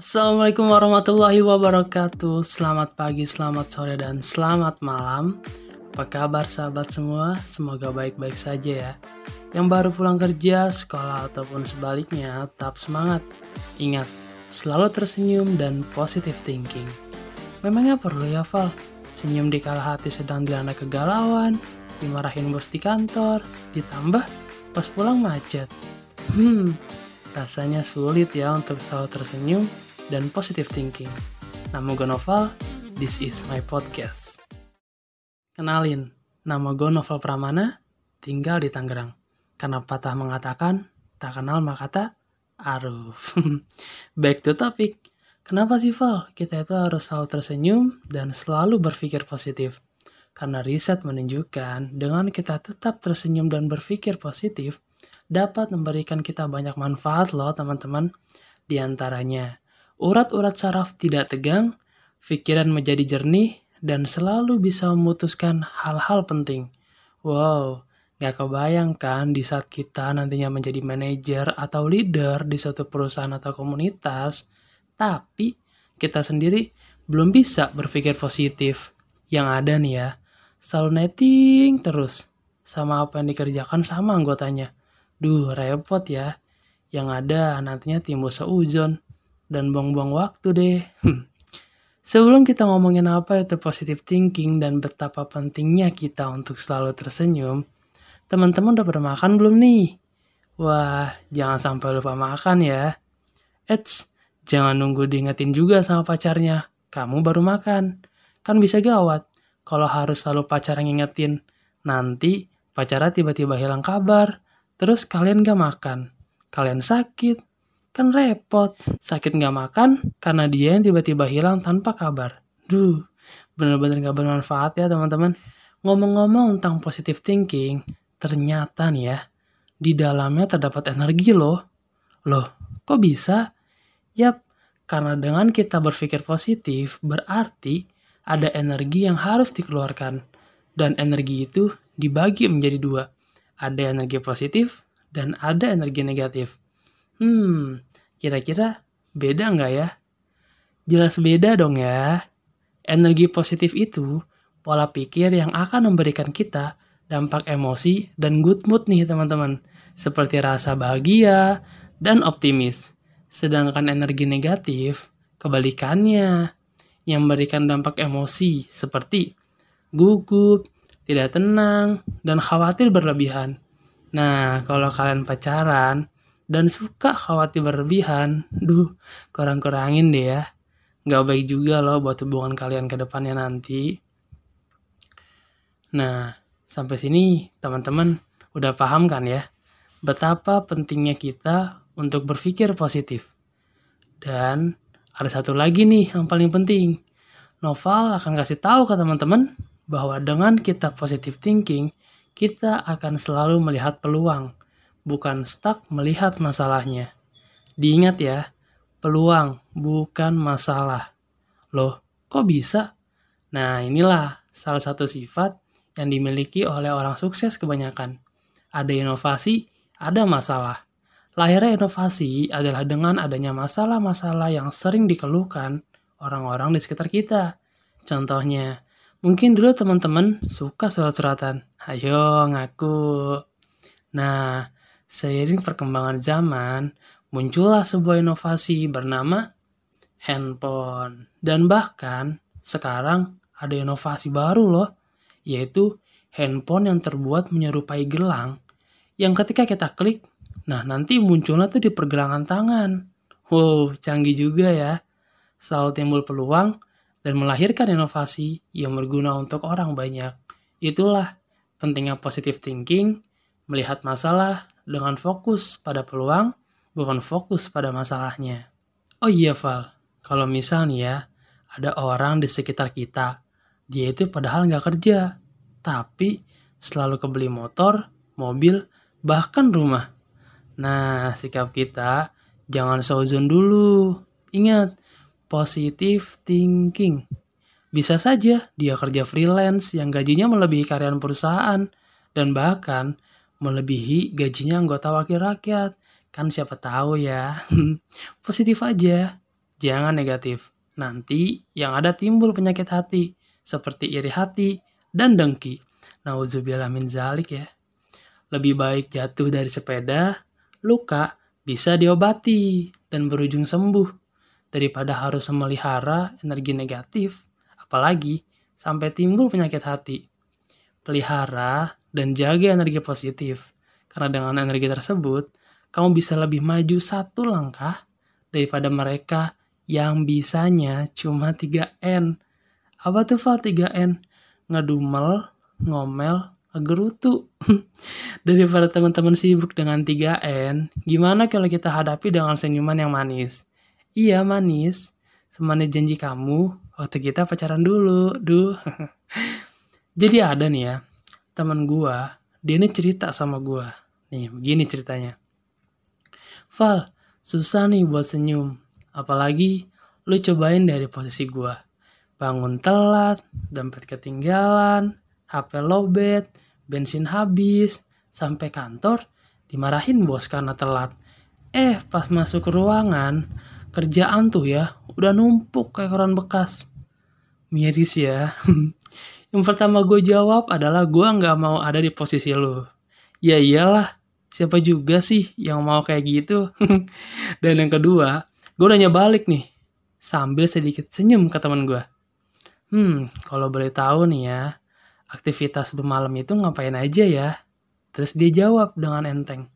Assalamualaikum warahmatullahi wabarakatuh. Selamat pagi, selamat sore, dan selamat malam. Apa kabar sahabat semua? Semoga baik-baik saja ya. Yang baru pulang kerja, sekolah, ataupun sebaliknya, tetap semangat. Ingat, selalu tersenyum dan positive thinking. Memangnya perlu ya, Val? Senyum di kala hati sedang dilanda kegalauan, dimarahin bos di kantor, ditambah pas pulang macet. Hmm, rasanya sulit ya untuk selalu tersenyum dan positive thinking. Nama gue Noval, this is my podcast. Kenalin, nama gue Noval Pramana, tinggal di Tangerang. Karena patah mengatakan, tak kenal maka tak aruf. Back to topic. Kenapa sih Val? Kita itu harus selalu tersenyum dan selalu berpikir positif. Karena riset menunjukkan dengan kita tetap tersenyum dan berpikir positif dapat memberikan kita banyak manfaat loh teman-teman. Di antaranya, Urat-urat saraf tidak tegang, pikiran menjadi jernih, dan selalu bisa memutuskan hal-hal penting. Wow, gak kebayang kan di saat kita nantinya menjadi manajer atau leader di suatu perusahaan atau komunitas, tapi kita sendiri belum bisa berpikir positif. Yang ada nih ya, selalu netting terus sama apa yang dikerjakan sama anggotanya. Duh, repot ya. Yang ada nantinya timbul seuzon dan buang-buang waktu deh. Hmm. Sebelum kita ngomongin apa itu positive thinking dan betapa pentingnya kita untuk selalu tersenyum, teman-teman udah pernah makan belum nih? Wah, jangan sampai lupa makan ya. Eits, jangan nunggu diingetin juga sama pacarnya. Kamu baru makan. Kan bisa gawat kalau harus selalu pacar ngingetin. Nanti pacarnya tiba-tiba hilang kabar, terus kalian gak makan. Kalian sakit, Kan repot. Sakit nggak makan karena dia yang tiba-tiba hilang tanpa kabar. Duh, bener-bener nggak bermanfaat ya teman-teman. Ngomong-ngomong tentang positive thinking, ternyata nih ya, di dalamnya terdapat energi loh. Loh, kok bisa? Yap, karena dengan kita berpikir positif, berarti ada energi yang harus dikeluarkan. Dan energi itu dibagi menjadi dua. Ada energi positif dan ada energi negatif. Hmm, kira-kira beda nggak ya? Jelas beda dong ya. Energi positif itu pola pikir yang akan memberikan kita dampak emosi dan good mood nih teman-teman. Seperti rasa bahagia dan optimis. Sedangkan energi negatif, kebalikannya, yang memberikan dampak emosi seperti gugup, tidak tenang, dan khawatir berlebihan. Nah, kalau kalian pacaran, dan suka khawatir berlebihan, duh, kurang-kurangin deh ya. Gak baik juga loh buat hubungan kalian ke depannya nanti. Nah, sampai sini teman-teman udah paham kan ya? Betapa pentingnya kita untuk berpikir positif. Dan ada satu lagi nih yang paling penting. Novel akan kasih tahu ke teman-teman bahwa dengan kita positive thinking, kita akan selalu melihat peluang bukan stuck melihat masalahnya. Diingat ya, peluang bukan masalah. Loh, kok bisa? Nah, inilah salah satu sifat yang dimiliki oleh orang sukses kebanyakan. Ada inovasi, ada masalah. Lahirnya inovasi adalah dengan adanya masalah-masalah yang sering dikeluhkan orang-orang di sekitar kita. Contohnya, mungkin dulu teman-teman suka surat-suratan. Ayo ngaku. Nah, Seiring perkembangan zaman, muncullah sebuah inovasi bernama handphone. Dan bahkan sekarang ada inovasi baru loh, yaitu handphone yang terbuat menyerupai gelang yang ketika kita klik, nah nanti munculnya tuh di pergelangan tangan. Wow, canggih juga ya. Selalu timbul peluang dan melahirkan inovasi yang berguna untuk orang banyak. Itulah pentingnya positive thinking, melihat masalah dengan fokus pada peluang, bukan fokus pada masalahnya. Oh iya Val, kalau misal nih ya, ada orang di sekitar kita, dia itu padahal nggak kerja, tapi selalu kebeli motor, mobil, bahkan rumah. Nah, sikap kita jangan seuzon dulu. Ingat, positive thinking. Bisa saja dia kerja freelance yang gajinya melebihi karyawan perusahaan dan bahkan melebihi gajinya anggota wakil rakyat. Kan siapa tahu ya. Positif aja. Jangan negatif. Nanti yang ada timbul penyakit hati, seperti iri hati dan dengki. Nauzubillah min zalik ya. Lebih baik jatuh dari sepeda, luka bisa diobati dan berujung sembuh daripada harus memelihara energi negatif, apalagi sampai timbul penyakit hati. Pelihara dan jaga energi positif, karena dengan energi tersebut, kamu bisa lebih maju satu langkah daripada mereka yang bisanya cuma 3N. Apa tuh Val 3N? Ngedumel, ngomel, ngegerutu. daripada teman-teman sibuk dengan 3N, gimana kalau kita hadapi dengan senyuman yang manis? Iya manis, semanis janji kamu waktu kita pacaran dulu, duh. Jadi ada nih ya, teman gua, dia ini cerita sama gua. Nih, begini ceritanya. Val, susah nih buat senyum. Apalagi lu cobain dari posisi gua. Bangun telat, dompet ketinggalan, HP lobet, bensin habis, sampai kantor dimarahin bos karena telat. Eh, pas masuk ke ruangan, kerjaan tuh ya udah numpuk kayak koran bekas. Miris ya. Yang pertama gue jawab adalah gue nggak mau ada di posisi lu. Ya iyalah, siapa juga sih yang mau kayak gitu? Dan yang kedua, gue nanya balik nih, sambil sedikit senyum ke teman gue. Hmm, kalau boleh tahu nih ya, aktivitas lu malam itu ngapain aja ya? Terus dia jawab dengan enteng,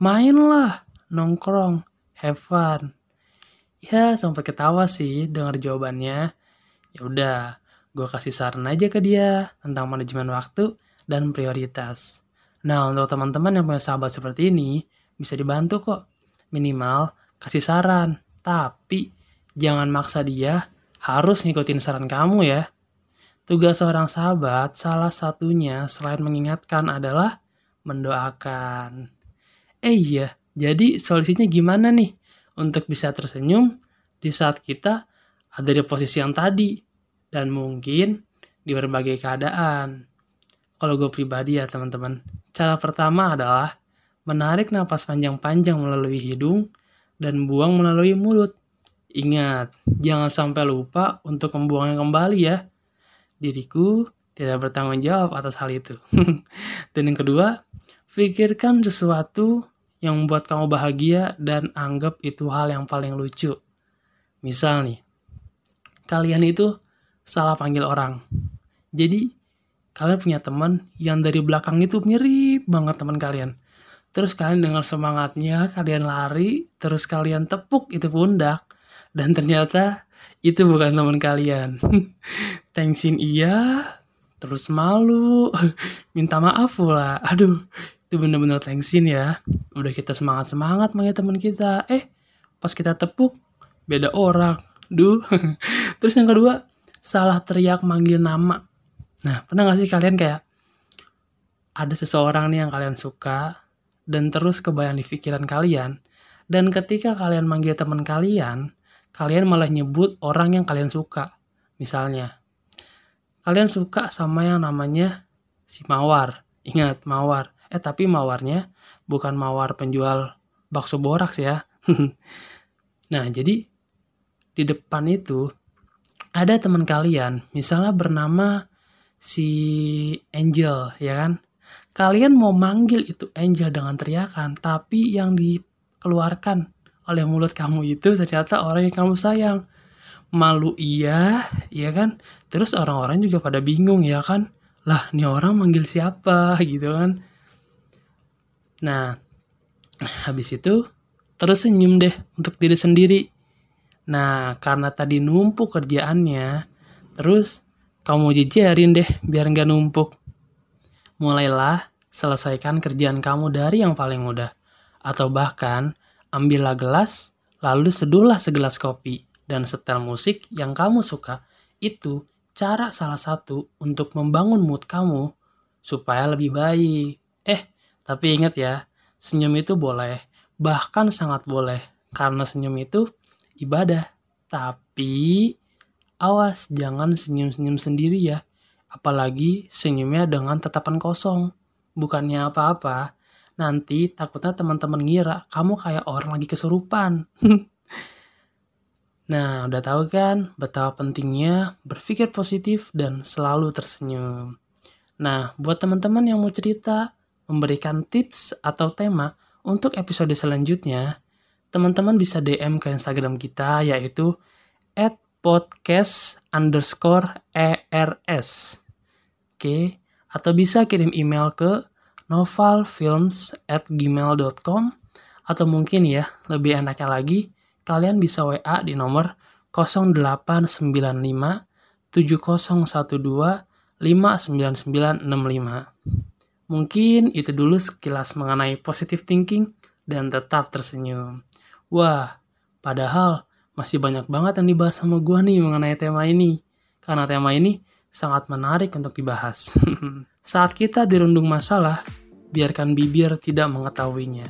mainlah, nongkrong, have fun. Ya, sempat ketawa sih dengar jawabannya. Ya udah, gue kasih saran aja ke dia tentang manajemen waktu dan prioritas. Nah, untuk teman-teman yang punya sahabat seperti ini, bisa dibantu kok. Minimal kasih saran, tapi jangan maksa dia harus ngikutin saran kamu ya. Tugas seorang sahabat salah satunya selain mengingatkan adalah mendoakan. Eh iya, jadi solusinya gimana nih untuk bisa tersenyum di saat kita ada di posisi yang tadi dan mungkin di berbagai keadaan. Kalau gue pribadi ya teman-teman, cara pertama adalah menarik nafas panjang-panjang melalui hidung dan buang melalui mulut. Ingat, jangan sampai lupa untuk membuangnya kembali ya. Diriku tidak bertanggung jawab atas hal itu. dan yang kedua, pikirkan sesuatu yang membuat kamu bahagia dan anggap itu hal yang paling lucu. Misal nih, kalian itu salah panggil orang. Jadi kalian punya teman yang dari belakang itu mirip banget teman kalian. Terus kalian dengan semangatnya kalian lari, terus kalian tepuk itu pundak dan ternyata itu bukan teman kalian. Thanksin iya, terus malu, minta maaf pula. Aduh, itu bener-bener thanksin ya. Udah kita semangat-semangat manggil teman kita. Eh, pas kita tepuk, beda orang. Duh. terus yang kedua, salah teriak manggil nama. Nah, pernah gak sih kalian kayak ada seseorang nih yang kalian suka dan terus kebayang di pikiran kalian dan ketika kalian manggil teman kalian, kalian malah nyebut orang yang kalian suka. Misalnya, kalian suka sama yang namanya si Mawar. Ingat, Mawar. Eh, tapi Mawarnya bukan Mawar penjual bakso boraks ya. nah, jadi di depan itu ada teman kalian, misalnya bernama si Angel, ya kan? Kalian mau manggil itu Angel dengan teriakan, tapi yang dikeluarkan oleh mulut kamu itu ternyata orang yang kamu sayang. Malu iya, ya kan? Terus orang-orang juga pada bingung ya kan? Lah, ini orang manggil siapa gitu kan? Nah, habis itu terus senyum deh untuk diri sendiri. Nah, karena tadi numpuk kerjaannya, terus kamu jejerin deh biar nggak numpuk. Mulailah selesaikan kerjaan kamu dari yang paling mudah. Atau bahkan, ambillah gelas, lalu seduhlah segelas kopi, dan setel musik yang kamu suka. Itu cara salah satu untuk membangun mood kamu supaya lebih baik. Eh, tapi ingat ya, senyum itu boleh, bahkan sangat boleh, karena senyum itu ibadah. Tapi awas jangan senyum-senyum sendiri ya. Apalagi senyumnya dengan tatapan kosong. Bukannya apa-apa. Nanti takutnya teman-teman ngira kamu kayak orang lagi kesurupan. Nah, udah tahu kan betapa pentingnya berpikir positif dan selalu tersenyum. Nah, buat teman-teman yang mau cerita, memberikan tips atau tema untuk episode selanjutnya, teman-teman bisa DM ke Instagram kita yaitu at podcast underscore ERS. Oke, atau bisa kirim email ke novalfilms at gmail.com atau mungkin ya, lebih enaknya lagi, kalian bisa WA di nomor 0895 7012 59965. Mungkin itu dulu sekilas mengenai positive thinking dan tetap tersenyum. Wah, padahal masih banyak banget yang dibahas sama gue nih mengenai tema ini. Karena tema ini sangat menarik untuk dibahas. Saat kita dirundung masalah, biarkan bibir tidak mengetahuinya.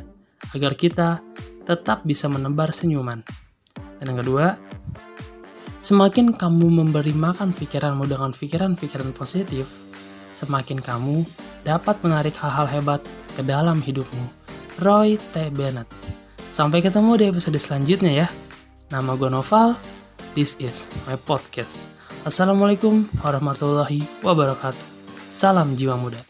Agar kita tetap bisa menebar senyuman. Dan yang kedua, semakin kamu memberi makan pikiranmu dengan pikiran-pikiran positif, semakin kamu dapat menarik hal-hal hebat ke dalam hidupmu. Roy T. Bennett. Sampai ketemu di episode selanjutnya ya. Nama gue Noval, this is my podcast. Assalamualaikum warahmatullahi wabarakatuh. Salam jiwa muda.